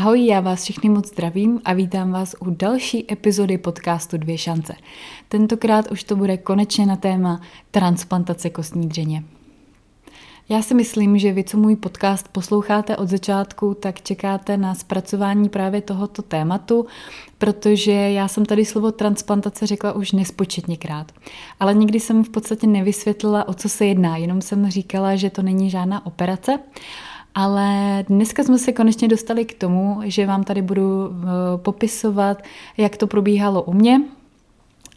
Ahoj, já vás všichni moc zdravím a vítám vás u další epizody podcastu Dvě šance. Tentokrát už to bude konečně na téma transplantace kostní dřeně. Já si myslím, že vy, co můj podcast posloucháte od začátku, tak čekáte na zpracování právě tohoto tématu, protože já jsem tady slovo transplantace řekla už nespočetněkrát. Ale nikdy jsem v podstatě nevysvětlila, o co se jedná, jenom jsem říkala, že to není žádná operace. Ale dneska jsme se konečně dostali k tomu, že vám tady budu eh, popisovat, jak to probíhalo u mě,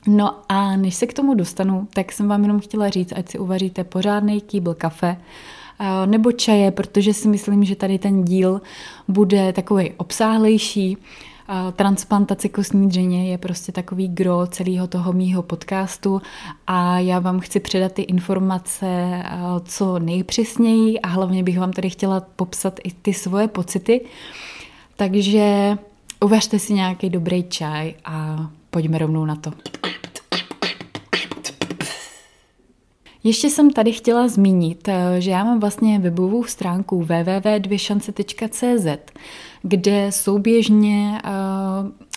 No a než se k tomu dostanu, tak jsem vám jenom chtěla říct, ať si uvaříte pořádný kýbl kafe eh, nebo čaje, protože si myslím, že tady ten díl bude takový obsáhlejší. Transplantace kostní dřeně je prostě takový gro celého toho mýho podcastu a já vám chci předat ty informace co nejpřesněji a hlavně bych vám tady chtěla popsat i ty svoje pocity. Takže uvařte si nějaký dobrý čaj a pojďme rovnou na to. Ještě jsem tady chtěla zmínit, eh, že já mám vlastně webovou stránku www.dvěšance.cz, kde souběžně eh,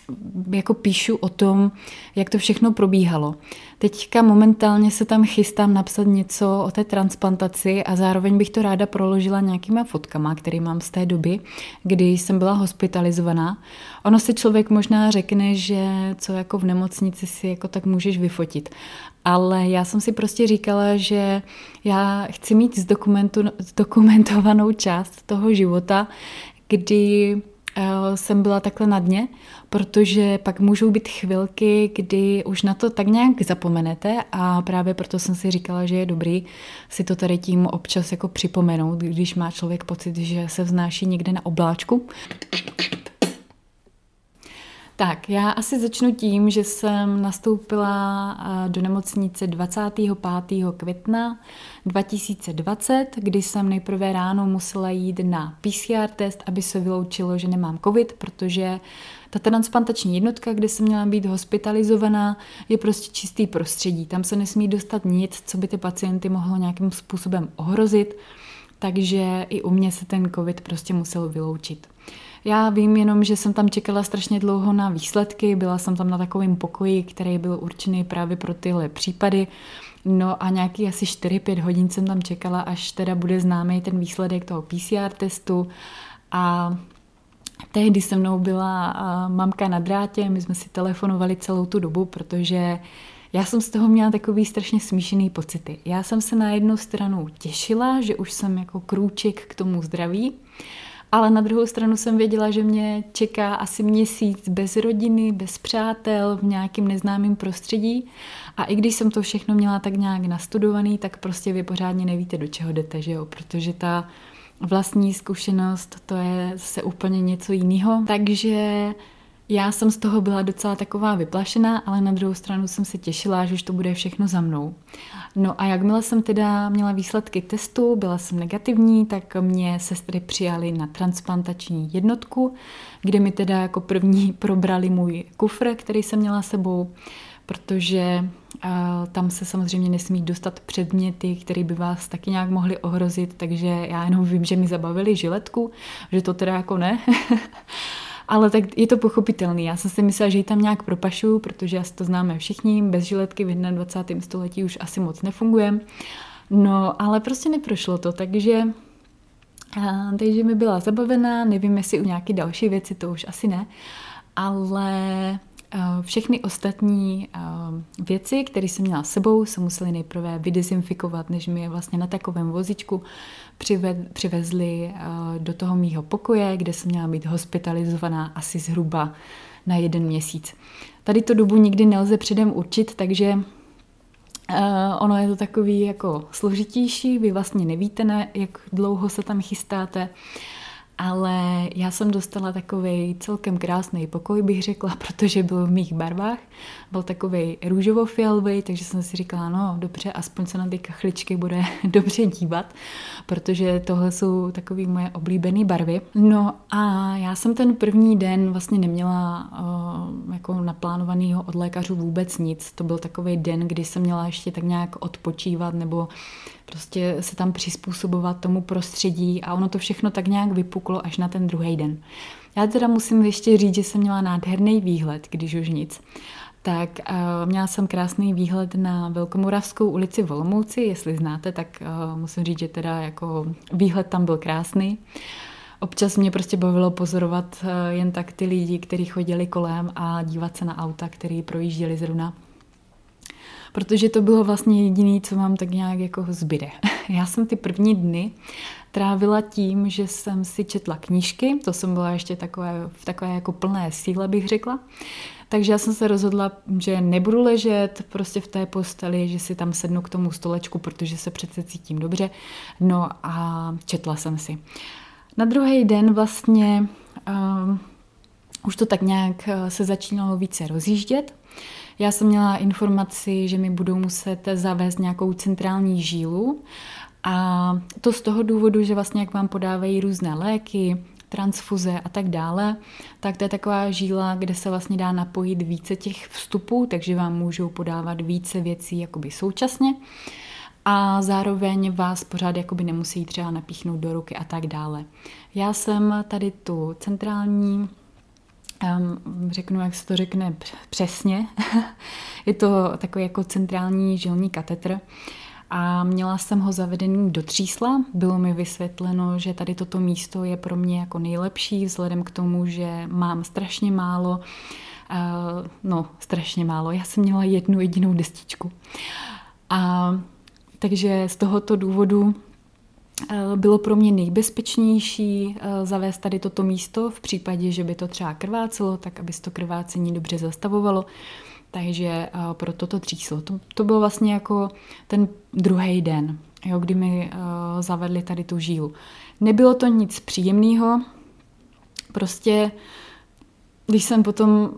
jako píšu o tom, jak to všechno probíhalo. Teďka momentálně se tam chystám napsat něco o té transplantaci a zároveň bych to ráda proložila nějakýma fotkama, které mám z té doby, kdy jsem byla hospitalizovaná. Ono si člověk možná řekne, že co jako v nemocnici si jako tak můžeš vyfotit. Ale já jsem si prostě říkala, že já chci mít zdokumentovanou část toho života, kdy Eh, jsem byla takhle na dně, protože pak můžou být chvilky, kdy už na to tak nějak zapomenete a právě proto jsem si říkala, že je dobrý si to tady tím občas jako připomenout, když má člověk pocit, že se vznáší někde na obláčku. Tak, já asi začnu tím, že jsem nastoupila eh, do nemocnice 25. května 2020, kdy jsem nejprve ráno musela jít na PCR test, aby se vyloučilo, že nemám COVID, protože ta transplantační jednotka, kde jsem měla být hospitalizovaná, je prostě čistý prostředí. Tam se nesmí dostat nic, co by ty pacienty mohlo nějakým způsobem ohrozit, takže i u mě se ten COVID prostě musel vyloučit. Já vím jenom, že jsem tam čekala strašně dlouho na výsledky, byla jsem tam na takovém pokoji, který byl určený právě pro tyhle případy. No a nějaký asi 4-5 hodin jsem tam čekala, až teda bude známý ten výsledek toho PCR testu. A tehdy se mnou byla mamka na drátě, my jsme si telefonovali celou tu dobu, protože já jsem z toho měla takový strašně smíšený pocity. Já jsem se na jednu stranu těšila, že už jsem jako krůček k tomu zdraví, ale na druhou stranu jsem věděla, že mě čeká asi měsíc bez rodiny, bez přátel, v nějakém neznámém prostředí. A i když jsem to všechno měla tak nějak nastudovaný, tak prostě vy pořádně nevíte, do čeho jdete, že jo? Protože ta vlastní zkušenost, to je zase úplně něco jiného. Takže já jsem z toho byla docela taková vyplašená, ale na druhou stranu jsem se těšila, že už to bude všechno za mnou. No a jakmile jsem teda měla výsledky testu, byla jsem negativní, tak mě sestry přijali na transplantační jednotku, kde mi teda jako první probrali můj kufr, který jsem měla sebou, protože a tam se samozřejmě nesmí dostat předměty, které by vás taky nějak mohly ohrozit, takže já jenom vím, že mi zabavili žiletku, že to teda jako ne. Ale tak je to pochopitelný. Já jsem si myslela, že ji tam nějak propašu, protože asi to známe všichni. Bez žiletky v 21. století už asi moc nefunguje. No, ale prostě neprošlo to, takže takže mi byla zabavená, nevím, jestli u nějaké další věci, to už asi ne, ale všechny ostatní věci, které jsem měla s sebou, se museli nejprve vydezinfikovat, než mi je vlastně na takovém vozičku přivezli do toho mýho pokoje, kde jsem měla být hospitalizovaná asi zhruba na jeden měsíc. Tady tu dobu nikdy nelze předem určit, takže ono je to takový jako složitější, vy vlastně nevíte, jak dlouho se tam chystáte ale já jsem dostala takový celkem krásný pokoj, bych řekla, protože byl v mých barvách. Byl takový růžovo-fialový, takže jsem si říkala, no dobře, aspoň se na ty kachličky bude dobře dívat, protože tohle jsou takové moje oblíbené barvy. No a já jsem ten první den vlastně neměla uh, jako naplánovanýho od lékařů vůbec nic. To byl takový den, kdy jsem měla ještě tak nějak odpočívat nebo prostě se tam přizpůsobovat tomu prostředí a ono to všechno tak nějak vypuklo až na ten druhý den. Já teda musím ještě říct, že jsem měla nádherný výhled, když už nic. Tak uh, měla jsem krásný výhled na Velkomoravskou ulici v Olomouci, jestli znáte, tak uh, musím říct, že teda jako výhled tam byl krásný. Občas mě prostě bavilo pozorovat uh, jen tak ty lidi, kteří chodili kolem a dívat se na auta, který projížděli zrovna protože to bylo vlastně jediné, co mám tak nějak jako zbyde. Já jsem ty první dny trávila tím, že jsem si četla knížky, to jsem byla ještě takové, v takové jako plné síle, bych řekla. Takže já jsem se rozhodla, že nebudu ležet prostě v té posteli, že si tam sednu k tomu stolečku, protože se přece cítím dobře. No a četla jsem si. Na druhý den vlastně uh, už to tak nějak eh, se začínalo více rozjíždět. Já jsem měla informaci, že mi budou muset zavést nějakou centrální žílu a to z toho důvodu, že vlastně jak vám podávají různé léky, transfuze a tak dále, tak to je taková žíla, kde se vlastně dá napojit více těch vstupů, takže vám můžou podávat více věcí jakoby současně a zároveň vás pořád jakoby nemusí třeba napíchnout do ruky a tak dále. Já jsem tady tu centrální um, řeknu, jak se to řekne přesně. je to takový jako centrální žilní katetr a měla jsem ho zavedený do třísla. Bylo mi vysvětleno, že tady toto místo je pro mě jako nejlepší, vzhledem k tomu, že mám strašně málo, uh, no strašně málo, já jsem měla jednu jedinou destičku. A takže z tohoto důvodu bylo pro mě nejbezpečnější eh, zavést tady toto místo v případě, že by to třeba krvácelo, tak aby se to krvácení dobře zastavovalo. Takže eh, pro toto tříslo. To, to byl vlastně jako ten druhý den, jo, kdy mi zavedli tady tu žílu. Nebylo to nic příjemného, prostě když jsem potom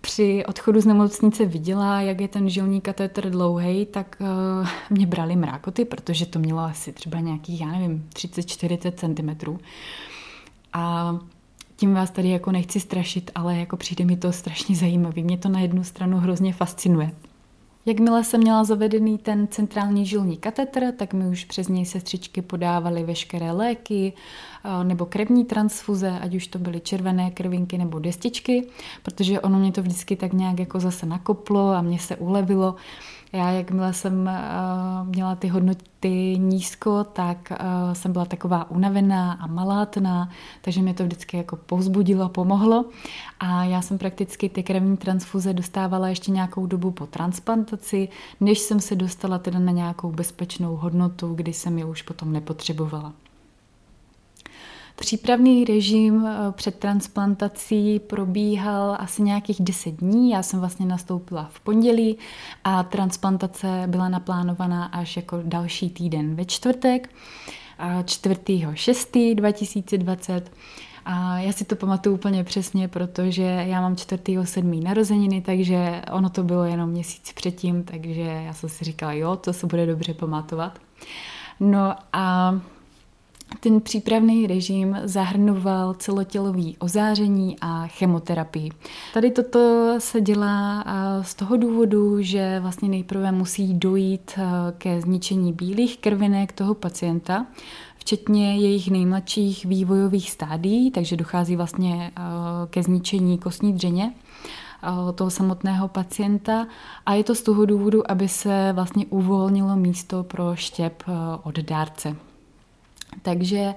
při odchodu z nemocnice viděla, jak je ten žilní katetr dlouhý, tak uh, mě brali mrákoty, protože to mělo asi třeba nějakých, já nevím, 30-40 cm. A tím vás tady jako nechci strašit, ale jako přijde mi to strašně zajímavý. Mě to na jednu stranu hrozně fascinuje. Jakmile jsem měla zavedený ten centrální žilní katetr, tak mi už přes něj sestřičky podávaly veškeré léky nebo krevní transfuze, ať už to byly červené krvinky nebo destičky, protože ono mě to vždycky tak nějak jako zase nakoplo a mě se ulevilo. Já, jakmile jsem uh, měla ty hodnoty nízko, tak uh, jsem byla taková unavená a malátná, takže mě to vždycky jako povzbudilo, pomohlo. A já jsem prakticky ty krevní transfuze dostávala ještě nějakou dobu po transplantaci, než jsem se dostala teda na nějakou bezpečnou hodnotu, kdy jsem je už potom nepotřebovala. Přípravný režim eh, před transplantací probíhal asi nějakých 10 dní. Já jsem vlastně nastoupila v pondělí a transplantace byla naplánovaná až jako další týden ve čtvrtek, 4.6.2020. A já si to pamatuju úplně přesně, protože já mám 4.7. narozeniny, takže ono to bylo jenom měsíc předtím, takže já jsem si říkala, jo, to se bude dobře pamatovat. No a ten přípravný režim zahrnoval celotělový ozáření a chemoterapii. Tady toto se dělá z toho důvodu, že vlastně nejprve musí dojít ke zničení bílých krvinek toho pacienta, včetně jejich nejmladších vývojových stádií, takže dochází vlastně ke zničení kostní dřeně toho samotného pacienta a je to z toho důvodu, aby se vlastně uvolnilo místo pro štěp od dárce. Takže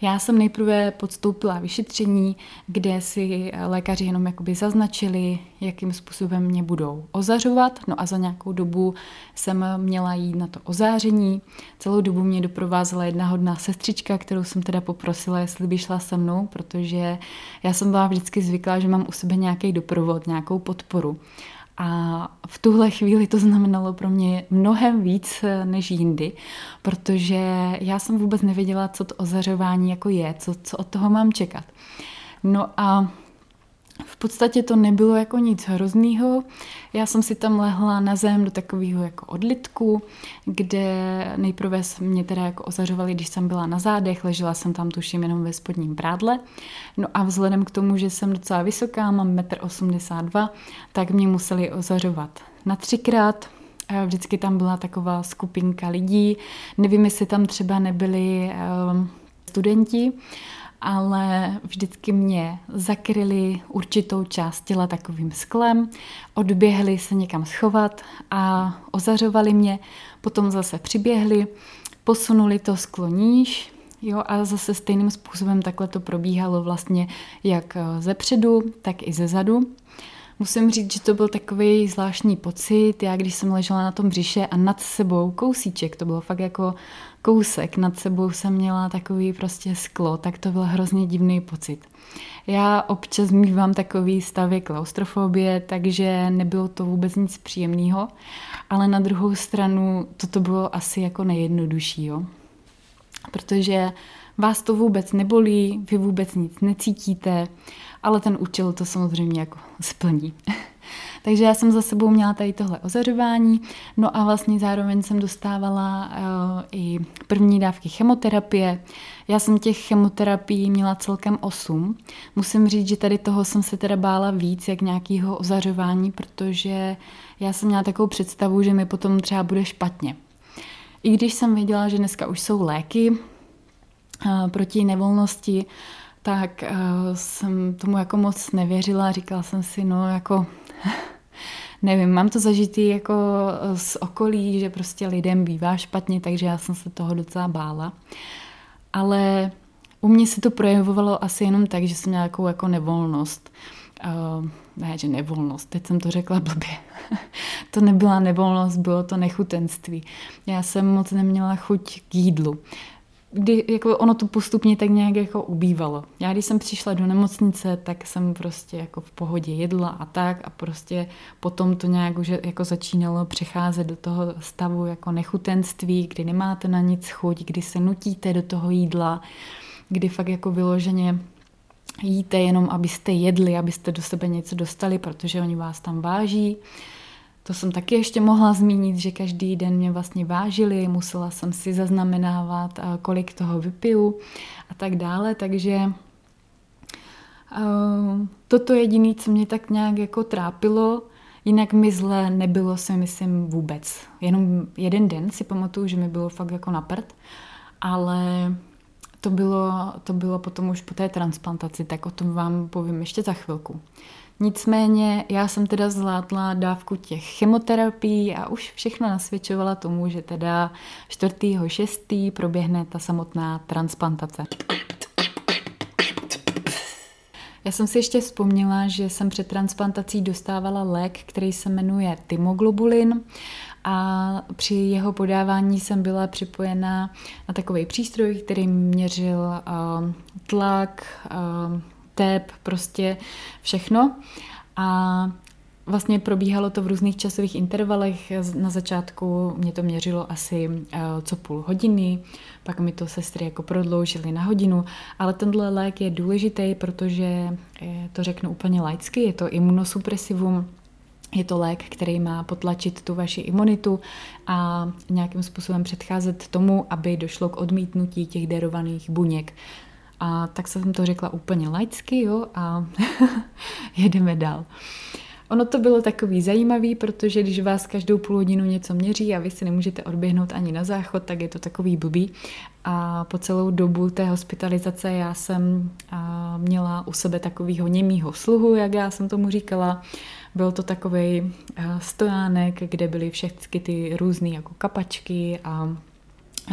já jsem nejprve podstoupila vyšetření, kde si lékaři jenom jakoby zaznačili, jakým způsobem mě budou ozařovat. No a za nějakou dobu jsem měla jít na to ozáření. Celou dobu mě doprovázela jedna hodná sestřička, kterou jsem teda poprosila, jestli by šla se mnou, protože já jsem byla vždycky zvyklá, že mám u sebe nějaký doprovod, nějakou podporu. A v tuhle chvíli to znamenalo pro mě mnohem víc eh, než jindy, protože já jsem vůbec nevěděla, co to ozařování jako je, co, co od toho mám čekat. No a v podstatě to nebylo jako nic hroznýho. Já jsem si tam lehla na zem do takového jako odlitku, kde nejprve mě teda jako ozařovali, když jsem byla na zádech, ležela jsem tam tuším jenom ve spodním prádle. No a vzhledem k tomu, že jsem docela vysoká, mám 1,82 m, tak mě museli ozařovat na třikrát, Vždycky tam byla taková skupinka lidí. Nevím, jestli tam třeba nebyli um, studenti, ale vždycky mě zakryli určitou část těla takovým sklem, odběhli se někam schovat a ozařovali mě, potom zase přiběhli, posunuli to sklo níž, Jo, a zase stejným způsobem takhle to probíhalo vlastně jak ze předu, tak i ze zadu. Musím říct, že to byl takový zvláštní pocit. Já když jsem ležela na tom břiše a nad sebou kousíček, to bylo fakt jako kousek, nad sebou jsem měla takový prostě sklo, tak to byl hrozně divný pocit. Já občas mývám takový stavy klaustrofobie, takže nebylo to vůbec nic příjemného, ale na druhou stranu toto bylo asi jako nejjednodušší, jo? protože vás to vůbec nebolí, vy vůbec nic necítíte, ale ten účel to samozřejmě jako splní. Takže já jsem za sebou měla tady tohle ozařování, no a vlastně zároveň jsem dostávala uh, i první dávky chemoterapie. Já jsem těch chemoterapií měla celkem 8. Musím říct, že tady toho jsem se teda bála víc, jak nějakého ozařování, protože já jsem měla takovou představu, že mi potom třeba bude špatně. I když jsem věděla, že dneska už jsou léky uh, proti nevolnosti, tak uh, jsem tomu jako moc nevěřila. Říkala jsem si, no jako nevím, mám to zažitý jako z okolí, že prostě lidem bývá špatně, takže já jsem se toho docela bála. Ale u mě se to projevovalo asi jenom tak, že jsem měla takovou jako nevolnost. Uh, ne, že nevolnost, teď jsem to řekla blbě. to nebyla nevolnost, bylo to nechutenství. Já jsem moc neměla chuť k jídlu kdy jako ono to postupně tak nějak jako ubývalo. Já když jsem přišla do nemocnice, tak jsem prostě jako v pohodě jedla a tak a prostě potom to nějak už jako začínalo přecházet do toho stavu jako nechutenství, kdy nemáte na nic chuť, kdy se nutíte do toho jídla, kdy fakt jako vyloženě jíte jenom, abyste jedli, abyste do sebe něco dostali, protože oni vás tam váží. To jsem taky ještě mohla zmínit, že každý den mě vlastně vážili, musela jsem si zaznamenávat, kolik toho vypiju a tak dále, takže toto jediné, co mě tak nějak jako trápilo, jinak mi zle nebylo si myslím vůbec. Jenom jeden den si pamatuju, že mi bylo fakt jako na prd, ale to bylo, to bylo potom už po té transplantaci, tak o tom vám povím ještě za chvilku. Nicméně já jsem teda zvládla dávku těch chemoterapií a už všechno nasvědčovala tomu, že teda 4.6. proběhne ta samotná transplantace. Já jsem si ještě vzpomněla, že jsem před transplantací dostávala lék, který se jmenuje Timoglobulin a při jeho podávání jsem byla připojena na takový přístroj, který měřil uh, tlak, uh, tep, prostě všechno. A Vlastně probíhalo to v různých časových intervalech. Na začátku mě to měřilo asi eh, co půl hodiny, pak mi to sestry jako prodloužily na hodinu, ale tenhle lék je důležitý, protože eh, to řeknu úplně laicky, je to imunosupresivum, je to lék, který má potlačit tu vaši imunitu a nějakým způsobem předcházet tomu, aby došlo k odmítnutí těch darovaných buněk. A tak jsem to řekla úplně laicky, jo, a jedeme dál. Ono to bylo takový zajímavý, protože když vás každou půl hodinu něco měří a vy si nemůžete odběhnout ani na záchod, tak je to takový blbý. A po celou dobu té hospitalizace já jsem měla u sebe takovýho němýho sluhu, jak já jsem tomu říkala. Byl to takový stojánek, kde byly všechny ty různé jako kapačky a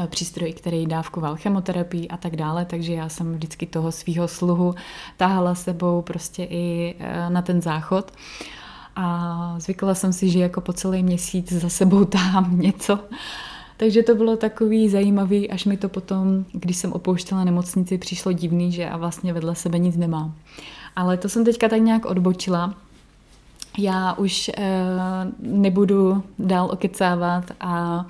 přístroj, který dávkoval chemoterapii a tak dále, takže já jsem vždycky toho svého sluhu tahala sebou prostě i e, na ten záchod. A zvykla jsem si, že jako po celý měsíc za sebou tahám něco. Takže to bylo takový zajímavý, až mi to potom, když jsem opouštěla nemocnici, přišlo divný, že a vlastně vedle sebe nic nemám. Ale to jsem teďka tak nějak odbočila. Já už e, nebudu dál okecávat a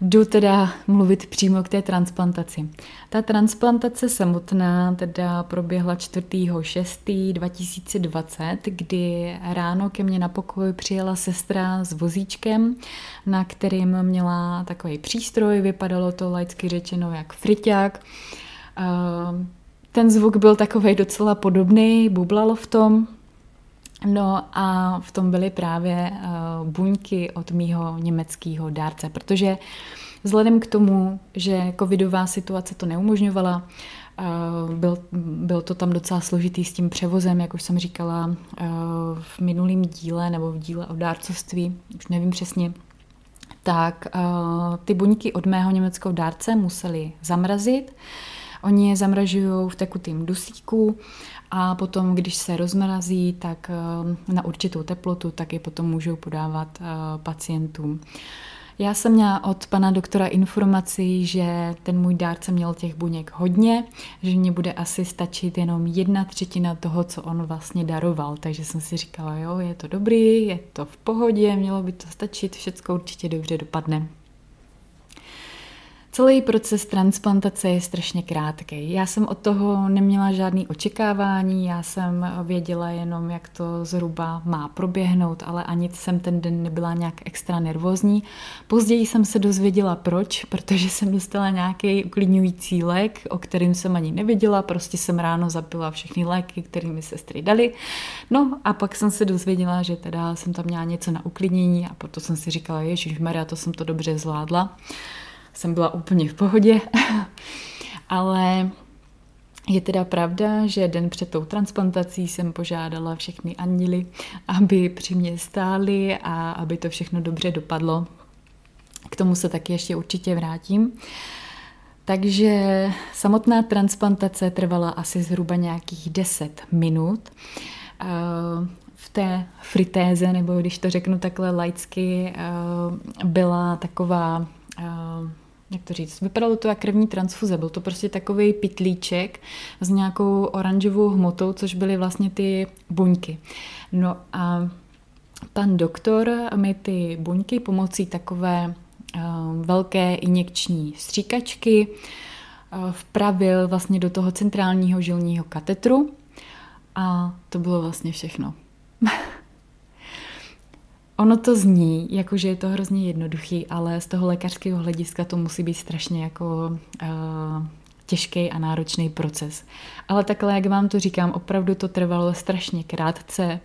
Jdu teda mluvit přímo k té transplantaci. Ta transplantace samotná teda proběhla 4.6.2020, kdy ráno ke mně na pokoj přijela sestra s vozíčkem, na kterým měla takový přístroj, vypadalo to laicky řečeno jak friťák. Ten zvuk byl takový docela podobný, bublalo v tom, No a v tom byly právě uh, buňky od mýho německého dárce, protože vzhledem k tomu, že covidová situace to neumožňovala, Byl, byl to tam docela složitý s tím převozem, jak už jsem říkala v minulém díle nebo v díle o dárcovství, už nevím přesně, tak ty buňky od mého německého dárce museli zamrazit. Oni je zamražují v tekutém dusíku a potom, když se rozmrazí, tak na určitou teplotu, tak je potom můžou podávat pacientům. Já jsem měla od pana doktora informaci, že ten můj dárce měl těch buněk hodně, že mě bude asi stačit jenom jedna třetina toho, co on vlastně daroval. Takže jsem si říkala, jo, je to dobrý, je to v pohodě, mělo by to stačit, všechno určitě dobře dopadne. Celý proces transplantace je strašně krátký. Já jsem od toho neměla žádný očekávání, já jsem věděla jenom, jak to zhruba má proběhnout, ale ani jsem ten den nebyla nějak extra nervózní. Později jsem se dozvěděla proč, protože jsem dostala nějaký uklidňující lék, o kterým jsem ani nevěděla, prostě jsem ráno zapila všechny léky, které mi sestry dali. No a pak jsem se dozvěděla, že teda jsem tam měla něco na uklidnění a proto jsem si říkala, Ježíš Maria, to jsem to dobře zvládla jsem byla úplně v pohodě, ale je teda pravda, že den před tou transplantací jsem požádala všechny anděly, aby při mě stáli a aby to všechno dobře dopadlo. K tomu se taky ještě určitě vrátím. Takže samotná transplantace trvala asi zhruba nějakých 10 minut. Eh, v té fritéze, nebo když to řeknu takhle laicky, eh, byla taková jak to říct, vypadalo to jako krevní transfuze, byl to prostě takový pitlíček s nějakou oranžovou hmotou, což byly vlastně ty buňky. No a pan doktor mi ty buňky pomocí takové uh, velké injekční stříkačky uh, vpravil vlastně do toho centrálního žilního katetru a to bylo vlastně všechno. Ono to zní, jako že je to hrozně jednoduchý, ale z toho lékařského hlediska to musí být strašně jako uh, těžký a náročný proces. Ale takhle, jak vám to říkám, opravdu to trvalo strašně krátce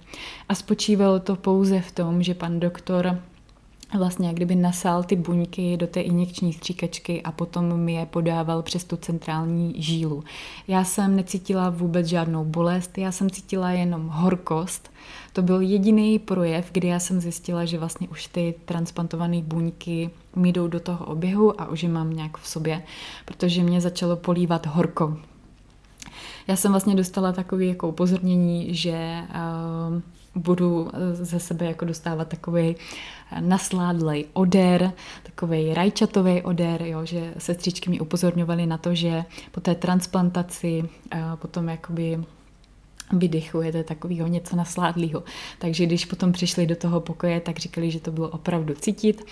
a spočívalo to pouze v tom, že pan doktor vlastně jak kdyby nasál ty buňky do té injekční stříkačky a potom mi je podával přes tu centrální žílu. Já jsem necítila vůbec žádnou bolest, já jsem cítila jenom horkost. To byl jediný projev, kdy já jsem zjistila, že vlastně už ty transplantované buňky mi jdou do toho oběhu a už je mám nějak v sobě, protože mě začalo polívat horko. Já jsem vlastně dostala takové jako upozornění, že uh, budu eh, ze sebe jako dostávat takový eh, nasládlej odér, takový rajčatový odér, jo, že sestřičky mi upozorňovaly na to, že po té transplantaci eh, potom jakoby vydychujete takového něco nasládlého. Takže když potom přišli do toho pokoje, tak říkali, že to bylo opravdu cítit,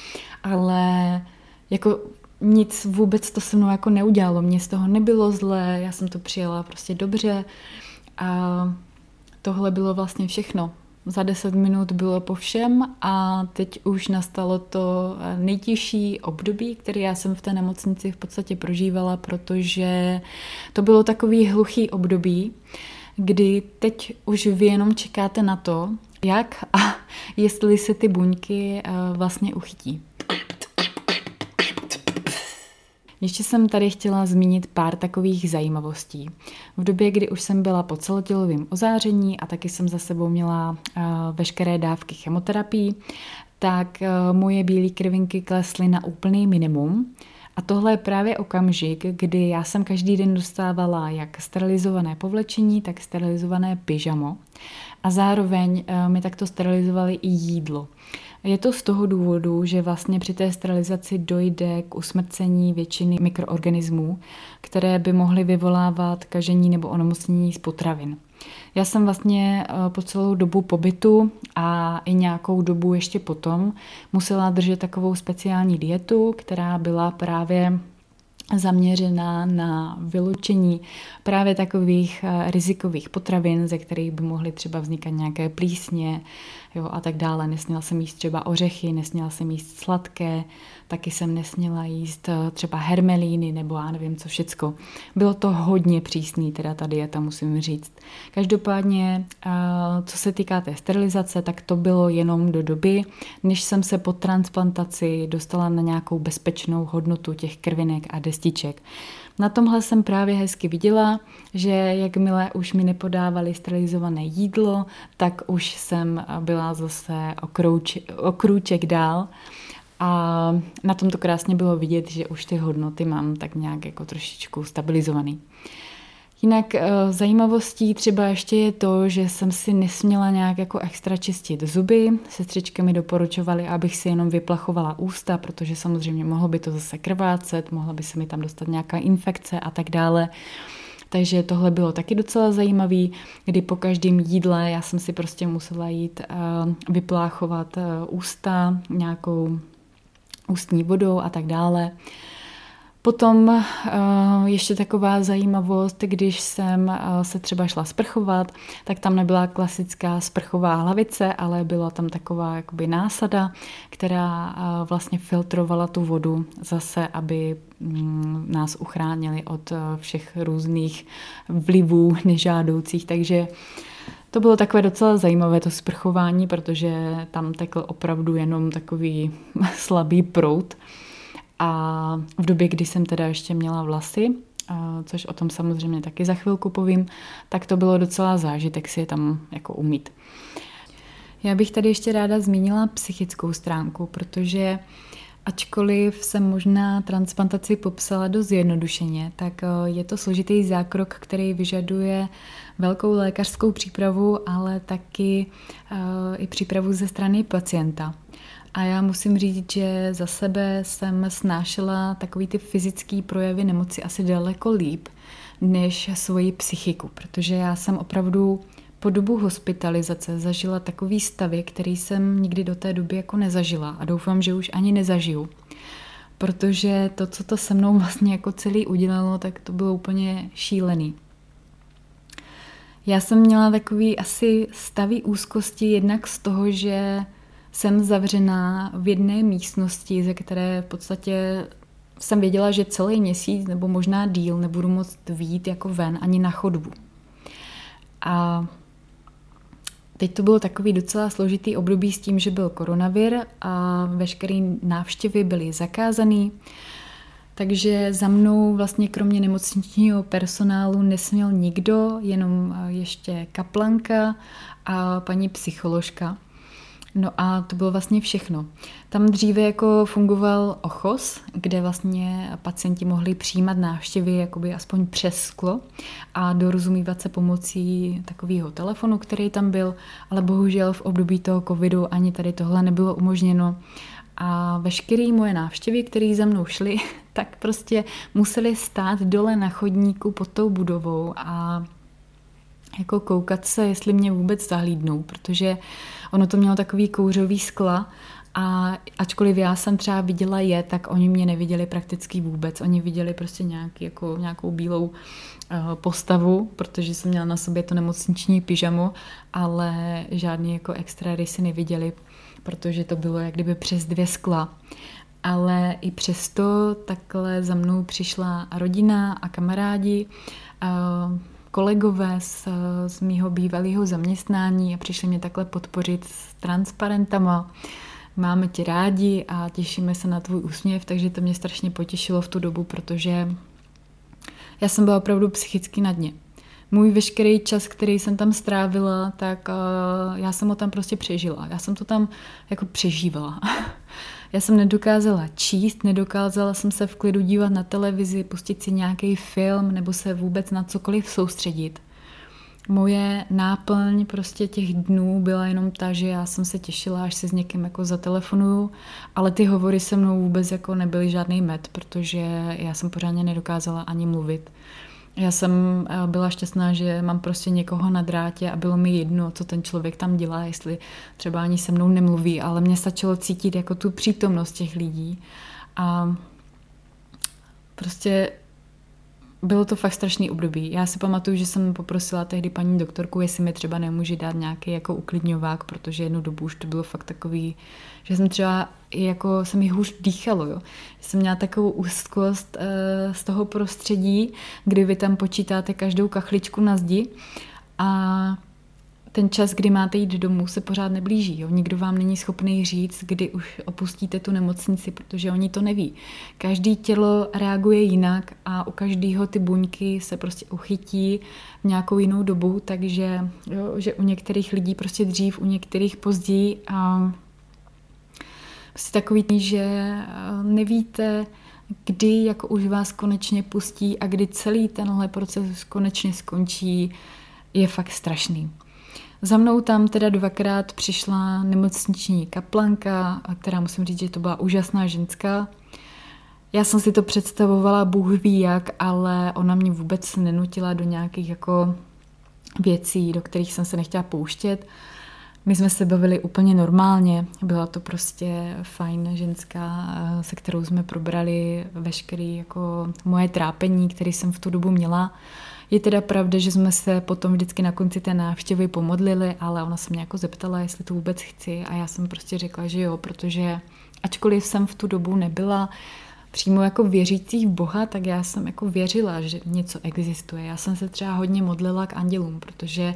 ale jako nic vůbec to se mnou jako neudělalo. Mně z toho nebylo zlé, já jsem to přijela prostě dobře a tohle bylo vlastně všechno za 10 minut bylo po všem a teď už nastalo to nejtěžší období, které já jsem v té nemocnici v podstatě prožívala, protože to bylo takový hluchý období, kdy teď už vy jenom čekáte na to, jak a jestli se ty buňky eh, vlastně uchytí. Ještě jsem tady chtěla zmínit pár takových zajímavostí. V době, kdy už jsem byla po celotělovém ozáření a taky jsem za sebou měla uh, veškeré dávky chemoterapii, tak uh, moje bílé krvinky klesly na úplný minimum. A tohle je právě okamžik, kdy já jsem každý den dostávala jak sterilizované povlečení, tak sterilizované pyžamo. A zároveň uh, mi takto sterilizovali i jídlo. Je to z toho důvodu, že vlastně při té sterilizaci dojde k usmrcení většiny mikroorganismů, které by mohly vyvolávat kažení nebo onemocnění z potravin. Já jsem vlastně eh, po celou dobu pobytu a i nějakou dobu ještě potom musela držet takovou speciální dietu, která byla právě zaměřená na vyloučení právě takových eh, rizikových potravin, ze kterých by mohly třeba vznikat nějaké plísně jo, a tak dále. Nesměla jsem jíst třeba ořechy, nesměla jsem jíst sladké, taky jsem nesměla jíst eh, třeba hermelíny nebo já nevím co všecko. Bylo to hodně přísný, teda ta dieta, musím říct. Každopádně, eh, co se týká té sterilizace, tak to bylo jenom do doby, než jsem se po transplantaci dostala na nějakou bezpečnou hodnotu těch krvinek a destiček. Na tomhle jsem právě hezky viděla, že jakmile už mi nepodávali sterilizované jídlo, tak už jsem byla zase o, krouč, o krůček dál. A na tom to krásně bylo vidět, že už ty hodnoty mám tak nějak jako trošičku stabilizovaný. Jinak eh, zajímavostí třeba ještě je to, že jsem si nesměla nějak jako extra čistit zuby. Sestřičky mi doporučovaly, abych si jenom vyplachovala ústa, protože samozřejmě mohlo by to zase krvácet, mohla by se mi tam dostat nějaká infekce a tak dále. Takže tohle bylo taky docela zajímavé, kdy po každém jídle já jsem si prostě musela jít uh, vypláchovat uh, ústa nějakou ústní vodou a tak dále. Potom uh, ještě taková zajímavost, když jsem uh, se třeba šla sprchovat, tak tam nebyla klasická sprchová hlavice, ale byla tam taková jakoby násada, která uh, vlastně filtrovala tu vodu zase, aby um, nás uchránili od všech různých vlivů nežádoucích. Takže to bylo takové docela zajímavé to sprchování, protože tam tekl opravdu jenom takový slabý prout. A v době, kdy jsem teda ještě měla vlasy, což o tom samozřejmě taky za chvilku povím, tak to bylo docela zážitek si je tam jako umít. Já bych tady ještě ráda zmínila psychickou stránku, protože ačkoliv jsem možná transplantaci popsala dost zjednodušeně, tak e, je to složitý zákrok, který vyžaduje velkou lékařskou přípravu, ale taky e, i přípravu ze strany pacienta. A já musím říct, že za sebe jsem snášela takový ty fyzické projevy nemoci asi daleko líp než svoji psychiku, protože já jsem opravdu po dobu hospitalizace zažila takový stavy, který jsem nikdy do té doby jako nezažila a doufám, že už ani nezažiju. Protože to, co to se mnou vlastně jako celý udělalo, tak to bylo úplně šílený. Já jsem měla takový asi stavý úzkosti jednak z toho, že jsem zavřená v jedné místnosti, ze které v podstatě jsem věděla, že celý měsíc nebo možná díl nebudu moct výjít jako ven ani na chodbu. A teď to bylo takový docela složitý období s tím, že byl koronavir a veškeré návštěvy byly zakázané. Takže za mnou vlastně kromě nemocničního personálu nesměl nikdo, jenom ještě kaplanka a paní psycholožka. No a to bylo vlastně všechno. Tam dříve jako fungoval ochos, kde vlastně pacienti mohli přijímat návštěvy jakoby aspoň přes sklo a dorozumívat se pomocí takového telefonu, který tam byl, ale bohužel v období toho covidu ani tady tohle nebylo umožněno. A veškeré moje návštěvy, které za mnou šly, tak prostě museli stát dole na chodníku pod tou budovou a jako koukat se, jestli mě vůbec zahlídnou, protože ono to mělo takový kouřový skla a ačkoliv já jsem třeba viděla je, tak oni mě neviděli prakticky vůbec. Oni viděli prostě nějaký, jako, nějakou bílou uh, postavu, protože jsem měla na sobě to nemocniční pyžamo, ale žádný jako extra rysy neviděli, protože to bylo jak kdyby přes dvě skla. Ale i přesto takhle za mnou přišla rodina a kamarádi. Uh, kolegové z, z mýho bývalého zaměstnání a přišli mě takhle podpořit s transparentama. Máme tě rádi a těšíme se na tvůj úsměv, takže to mě strašně potěšilo v tu dobu, protože já jsem byla opravdu psychicky na dně. Můj veškerý čas, který jsem tam strávila, tak uh, já jsem ho tam prostě přežila. Já jsem to tam jako přežívala. Já jsem nedokázala číst, nedokázala jsem se v klidu dívat na televizi, pustit si nějaký film nebo se vůbec na cokoliv soustředit. Moje náplň prostě těch dnů byla jenom ta, že já jsem se těšila, až se s někým jako zatelefonuju, ale ty hovory se mnou vůbec jako nebyly žádný med, protože já jsem pořádně nedokázala ani mluvit. Já jsem eh, byla šťastná, že mám prostě někoho na drátě a bylo mi jedno, co ten člověk tam dělá, jestli třeba ani se mnou nemluví, ale mě stačilo cítit jako tu přítomnost těch lidí. A prostě bylo to fakt strašný období. Já si pamatuju, že jsem poprosila tehdy paní doktorku, jestli mi třeba nemůže dát nějaký jako uklidňovák, protože jednu dobu už to bylo fakt takový, že jsem třeba jako se mi hůř dýchalo, jo. Jsem měla takovou úzkost uh, z toho prostředí, kdy vy tam počítáte každou kachličku na zdi a ten čas, kdy máte jít domů, se pořád neblíží. Jo? Nikdo vám není schopný říct, kdy už opustíte tu nemocnici, protože oni to neví. Každý tělo reaguje jinak a u každého ty buňky se prostě uchytí v nějakou jinou dobu, takže jo, že u některých lidí prostě dřív, u některých později a prostě takový, že eh, nevíte, kdy jako už vás konečně pustí a kdy celý tenhle proces konečně skončí, je fakt strašný. Za mnou tam teda dvakrát přišla nemocniční kaplanka, která musím říct, že to byla úžasná ženská. Já jsem si to představovala, Bůh ví jak, ale ona mě vůbec nenutila do nějakých jako věcí, do kterých jsem se nechtěla pouštět. My jsme se bavili úplně normálně, byla to prostě fajn ženská, se kterou jsme probrali veškeré jako moje trápení, které jsem v tu dobu měla. Je teda pravda, že jsme se potom vždycky na konci té návštěvy pomodlili, ale ona se mě jako zeptala, jestli to vůbec chci a já jsem prostě řekla, že jo, protože ačkoliv jsem v tu dobu nebyla přímo jako věřící v Boha, tak já jsem jako věřila, že něco existuje. Já jsem se třeba hodně modlila k andělům, protože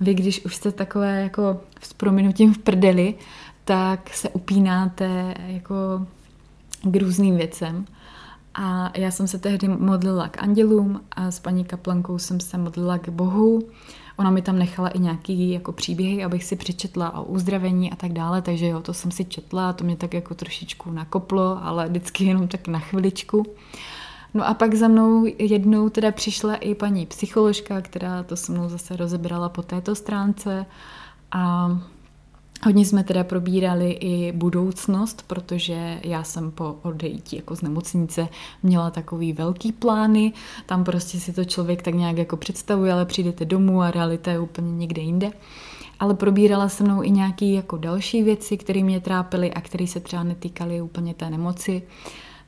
vy, když už jste takové jako s prominutím v prdeli, tak se upínáte jako k různým věcem. A já jsem se tehdy modlila k andělům a s paní kaplankou jsem se modlila k Bohu. Ona mi tam nechala i nějaký jako příběhy, abych si přečetla o uzdravení a tak dále, takže jo, to jsem si četla, to mě tak jako trošičku nakoplo, ale vždycky jenom tak na chviličku. No a pak za mnou jednou teda přišla i paní psycholožka, která to se mnou zase rozebrala po této stránce a Hodně jsme teda probírali i budoucnost, protože já jsem po odejítí jako z nemocnice měla takový velký plány, tam prostě si to člověk tak nějak jako představuje, ale přijdete domů a realita je úplně někde jinde. Ale probírala se mnou i nějaké jako další věci, které mě trápily a které se třeba netýkaly úplně té nemoci.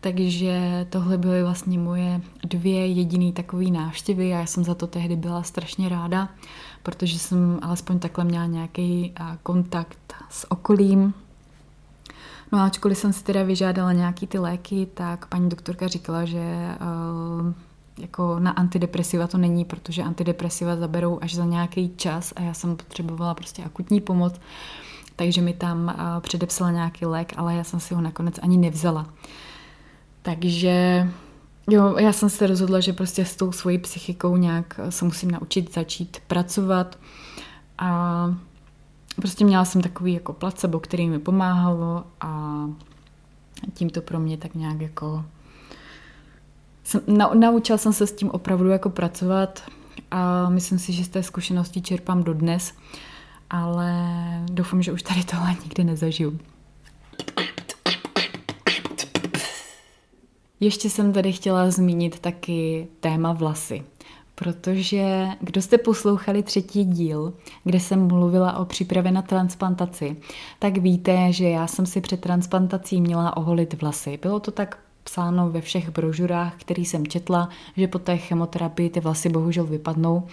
Takže tohle byly vlastně moje dvě jediné takové návštěvy a já jsem za to tehdy byla strašně ráda protože jsem alespoň takhle měla nějaký kontakt s okolím. No a ačkoliv jsem si teda vyžádala nějaký ty léky, tak paní doktorka říkala, že jako na antidepresiva to není, protože antidepresiva zaberou až za nějaký čas a já jsem potřebovala prostě akutní pomoc, takže mi tam předepsala nějaký lék, ale já jsem si ho nakonec ani nevzala. Takže Jo, já jsem se rozhodla, že prostě s tou svojí psychikou nějak se musím naučit začít pracovat a prostě měla jsem takový jako placebo, který mi pomáhalo a tím to pro mě tak nějak jako jsem, na, naučila jsem se s tím opravdu jako pracovat a myslím si, že z té zkušenosti čerpám dodnes, ale doufám, že už tady tohle nikdy nezažiju. Ještě jsem tady chtěla zmínit taky téma vlasy, protože kdo jste poslouchali třetí díl, kde jsem mluvila o přípravě na transplantaci, tak víte, že já jsem si před transplantací měla oholit vlasy. Bylo to tak psáno ve všech brožurách, který jsem četla, že po té chemoterapii ty vlasy bohužel vypadnou.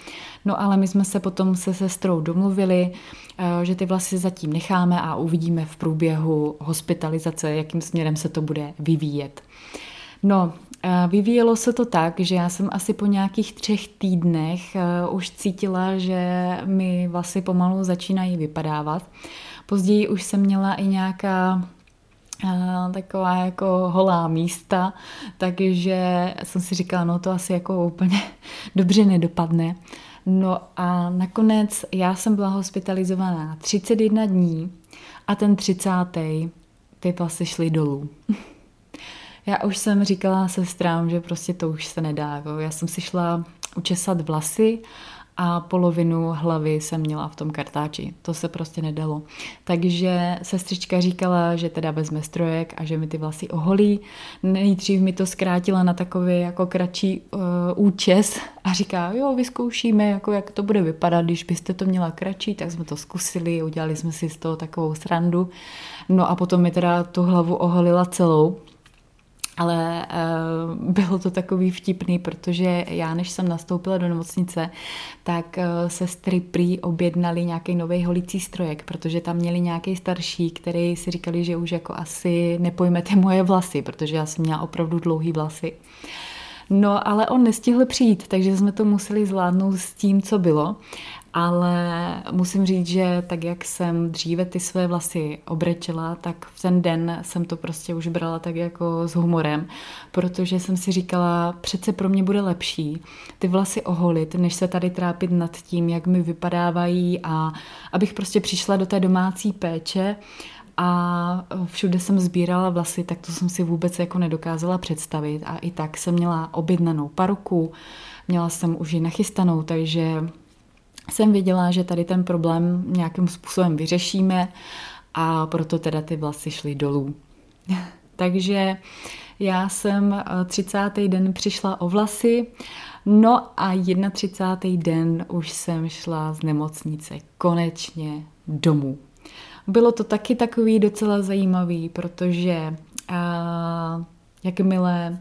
No ale my jsme se potom se sestrou domluvili, eh, že ty vlasy zatím necháme a uvidíme v průběhu hospitalizace, jakým směrem se to bude vyvíjet. No, vyvíjelo se to tak, že já jsem asi po nějakých třech týdnech eh, už cítila, že mi vlasy pomalu začínají vypadávat. Později už jsem měla i nějaká eh, taková jako holá místa, takže jsem si říkala, no to asi jako úplně dobře nedopadne. No a nakonec já jsem byla hospitalizovaná 31 dní a ten 30. ty vlasy šly dolů. Já už jsem říkala sestrám, že prostě to už se nedá. Jako. Já jsem si šla učesat vlasy a polovinu hlavy jsem měla v tom kartáči. To se prostě nedalo. Takže sestřička říkala, že teda vezme strojek a že mi ty vlasy oholí. Nejdřív mi to zkrátila na takový jako kratší uh, účes a říká, jo, vyzkoušíme, jako jak to bude vypadat, když byste to měla kratší, tak jsme to zkusili, udělali jsme si z toho takovou srandu. No a potom mi teda tu hlavu oholila celou ale uh, bylo to takový vtipný, protože já, než jsem nastoupila do nemocnice, tak uh, sestry prý objednali nějaký nový holící strojek, protože tam měli nějaký starší, který si říkali, že už jako asi nepojmete moje vlasy, protože já jsem měla opravdu dlouhý vlasy. No, ale on nestihl přijít, takže jsme to museli zvládnout s tím, co bylo. Ale musím říct, že tak jak jsem dříve ty své vlasy obrečila, tak v ten den jsem to prostě už brala tak jako s humorem, protože jsem si říkala, přece pro mě bude lepší ty vlasy oholit, než se tady trápit nad tím, jak mi vypadávají a abych prostě přišla do té domácí péče. A všude jsem sbírala vlasy, tak to jsem si vůbec jako nedokázala představit. A i tak jsem měla objednanou paruku, měla jsem už ji nachystanou, takže jsem věděla, že tady ten problém nějakým způsobem vyřešíme a proto teda ty vlasy šly dolů. Takže já jsem 30. Eh, den přišla o vlasy, no a 31. den už jsem šla z nemocnice konečně domů. Bylo to taky takový docela zajímavý, protože uh, jakmile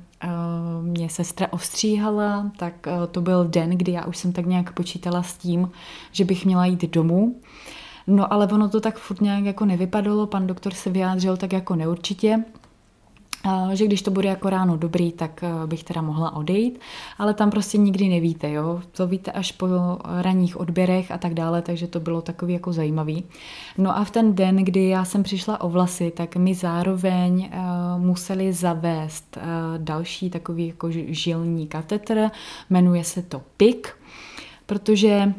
mě sestra ostříhala, tak uh, to byl den, kdy já už jsem tak nějak počítala s tím, že bych měla jít domů. No ale ono to tak furt nějak jako nevypadalo, pan doktor se vyjádřil tak jako neurčitě, že když to bude jako ráno dobrý, tak eh, bych teda mohla odejít, ale tam prostě nikdy nevíte, jo, to víte až po ranních odběrech a tak dále, takže to bylo takový jako zajímavý. No a v ten den, kdy já jsem přišla o vlasy, tak mi zároveň uh, museli zavést uh, další takový jako žilní katetr, jmenuje se to PIK, protože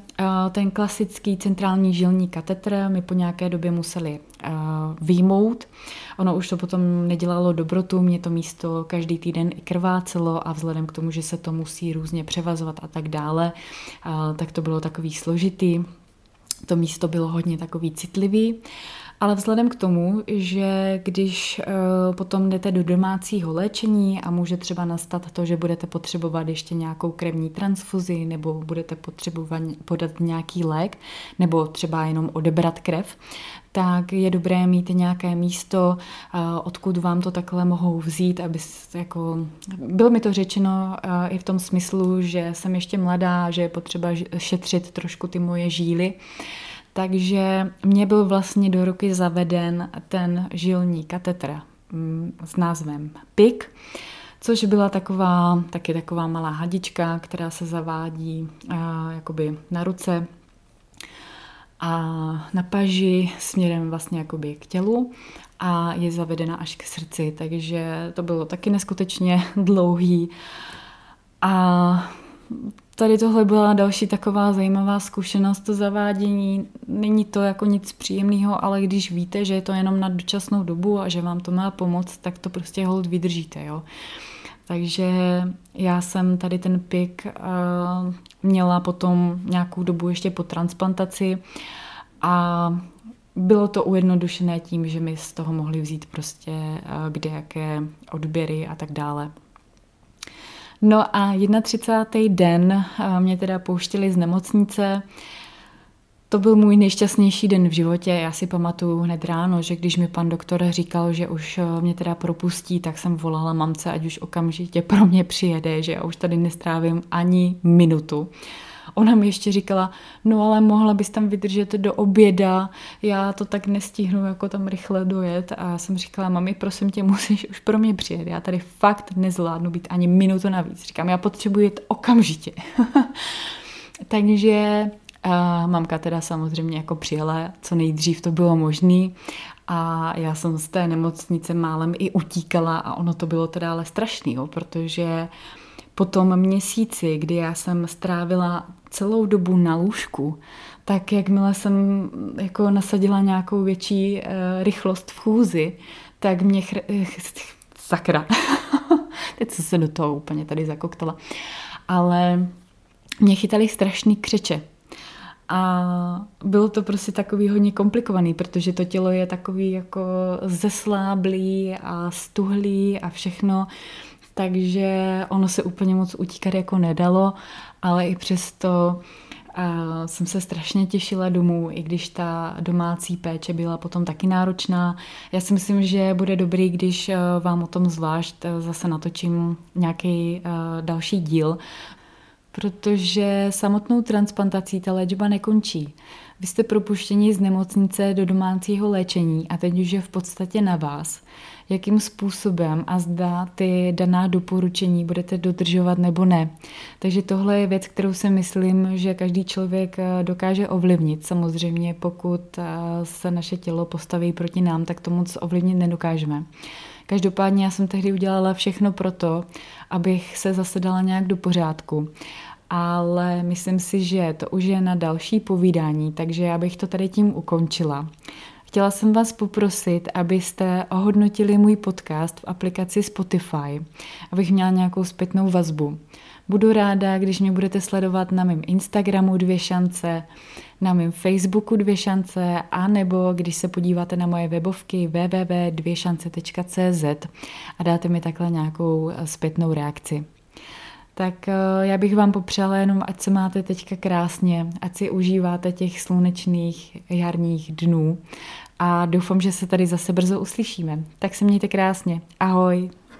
ten klasický centrální žilní katetr mi po nějaké době museli výjmout. Ono už to potom nedělalo dobrotu, mě to místo každý týden i krvácelo a vzhledem k tomu, že se to musí různě převazovat a tak dále, tak to bylo takový složitý. To místo bylo hodně takový citlivý. Ale vzhledem k tomu, že když uh, potom jdete do domácího léčení a může třeba nastat to, že budete potřebovat ještě nějakou krevní transfuzi nebo budete potřebovat podat nějaký lék nebo třeba jenom odebrat krev, tak je dobré mít nějaké místo, uh, odkud vám to takhle mohou vzít, aby jako, bylo mi to řečeno uh, i v tom smyslu, že jsem ještě mladá, že je potřeba šetřit trošku ty moje žíly, takže mě byl vlastně do ruky zaveden ten žilní katetr mm, s názvem PIK, což byla taková, taky taková malá hadička, která se zavádí jakoby na ruce a na paži směrem vlastně jakoby k tělu a je zavedena až k srdci, takže to bylo taky neskutečně dlouhý. A tady tohle byla další taková zajímavá zkušenost, to zavádění. Není to jako nic příjemného, ale když víte, že je to jenom na dočasnou dobu a že vám to má pomoct, tak to prostě hold vydržíte. Jo? Takže já jsem tady ten pik uh, měla potom nějakou dobu ještě po transplantaci a bylo to ujednodušené tím, že mi z toho mohli vzít prostě uh, kde jaké odběry a tak dále. No a 31. den mě teda pouštěli z nemocnice. To byl můj nejšťastnější den v životě. Já si pamatuju hned ráno, že když mi pan doktor říkal, že už eh, mě teda propustí, tak jsem volala mamce, ať už okamžitě pro mě přijede, že já už tady nestrávím ani minutu. Ona mi ještě říkala, no ale mohla bys tam vydržet do oběda, já to tak nestihnu jako tam rychle dojet. A já jsem říkala, mami, prosím tě, musíš už pro mě přijet. Já tady fakt nezvládnu být ani minutu navíc. Říkám, já potřebuji jet okamžitě. Takže a mamka teda samozřejmě jako přijela, co nejdřív to bylo možné a já jsem z té nemocnice málem i utíkala a ono to bylo teda ale strašný, jo, protože po tom měsíci, kdy já jsem strávila celou dobu na lůžku, tak jakmile jsem jako nasadila nějakou větší uh, rychlost v chůzi, tak mě chr- sakra. Teď jsem se do toho úplně tady zakoktala. Ale mě chytali strašný křeče. A bylo to prostě takový hodně komplikovaný, protože to tělo je takový jako zesláblý a stuhlý a všechno. Takže ono se úplně moc utíkat jako nedalo, ale i přesto a jsem se strašně těšila domů, i když ta domácí péče byla potom taky náročná. Já si myslím, že bude dobrý, když vám o tom zvlášť zase natočím nějaký další díl, protože samotnou transplantací ta léčba nekončí. Vy jste propuštěni z nemocnice do domácího léčení a teď už je v podstatě na vás, jakým způsobem a zda ty daná doporučení budete dodržovat nebo ne. Takže tohle je věc, kterou si myslím, že každý člověk eh, dokáže ovlivnit. Samozřejmě, pokud eh, se naše tělo postaví proti nám, tak to moc ovlivnit nedokážeme. Každopádně já jsem tehdy udělala všechno pro to, abych se zase dala nějak do pořádku. Ale myslím si, že to už je na další povídání, takže já bych to tady tím ukončila. Chtěla jsem vás poprosit, abyste ohodnotili můj podcast v aplikaci Spotify, abych měla nějakou zpětnou vazbu. Budu ráda, když mě budete sledovat na mém Instagramu Dvě šance, na mém Facebooku Dvě šance a nebo když se podíváte na moje webovky www.dvěšance.cz a dáte mi takhle nějakou eh, zpětnou reakci. Tak eh, já bych vám popřála jenom, ať se máte teďka krásně, ať si užíváte těch slunečných jarních dnů a doufám, že se tady zase brzo uslyšíme. Tak se mějte krásně. Ahoj!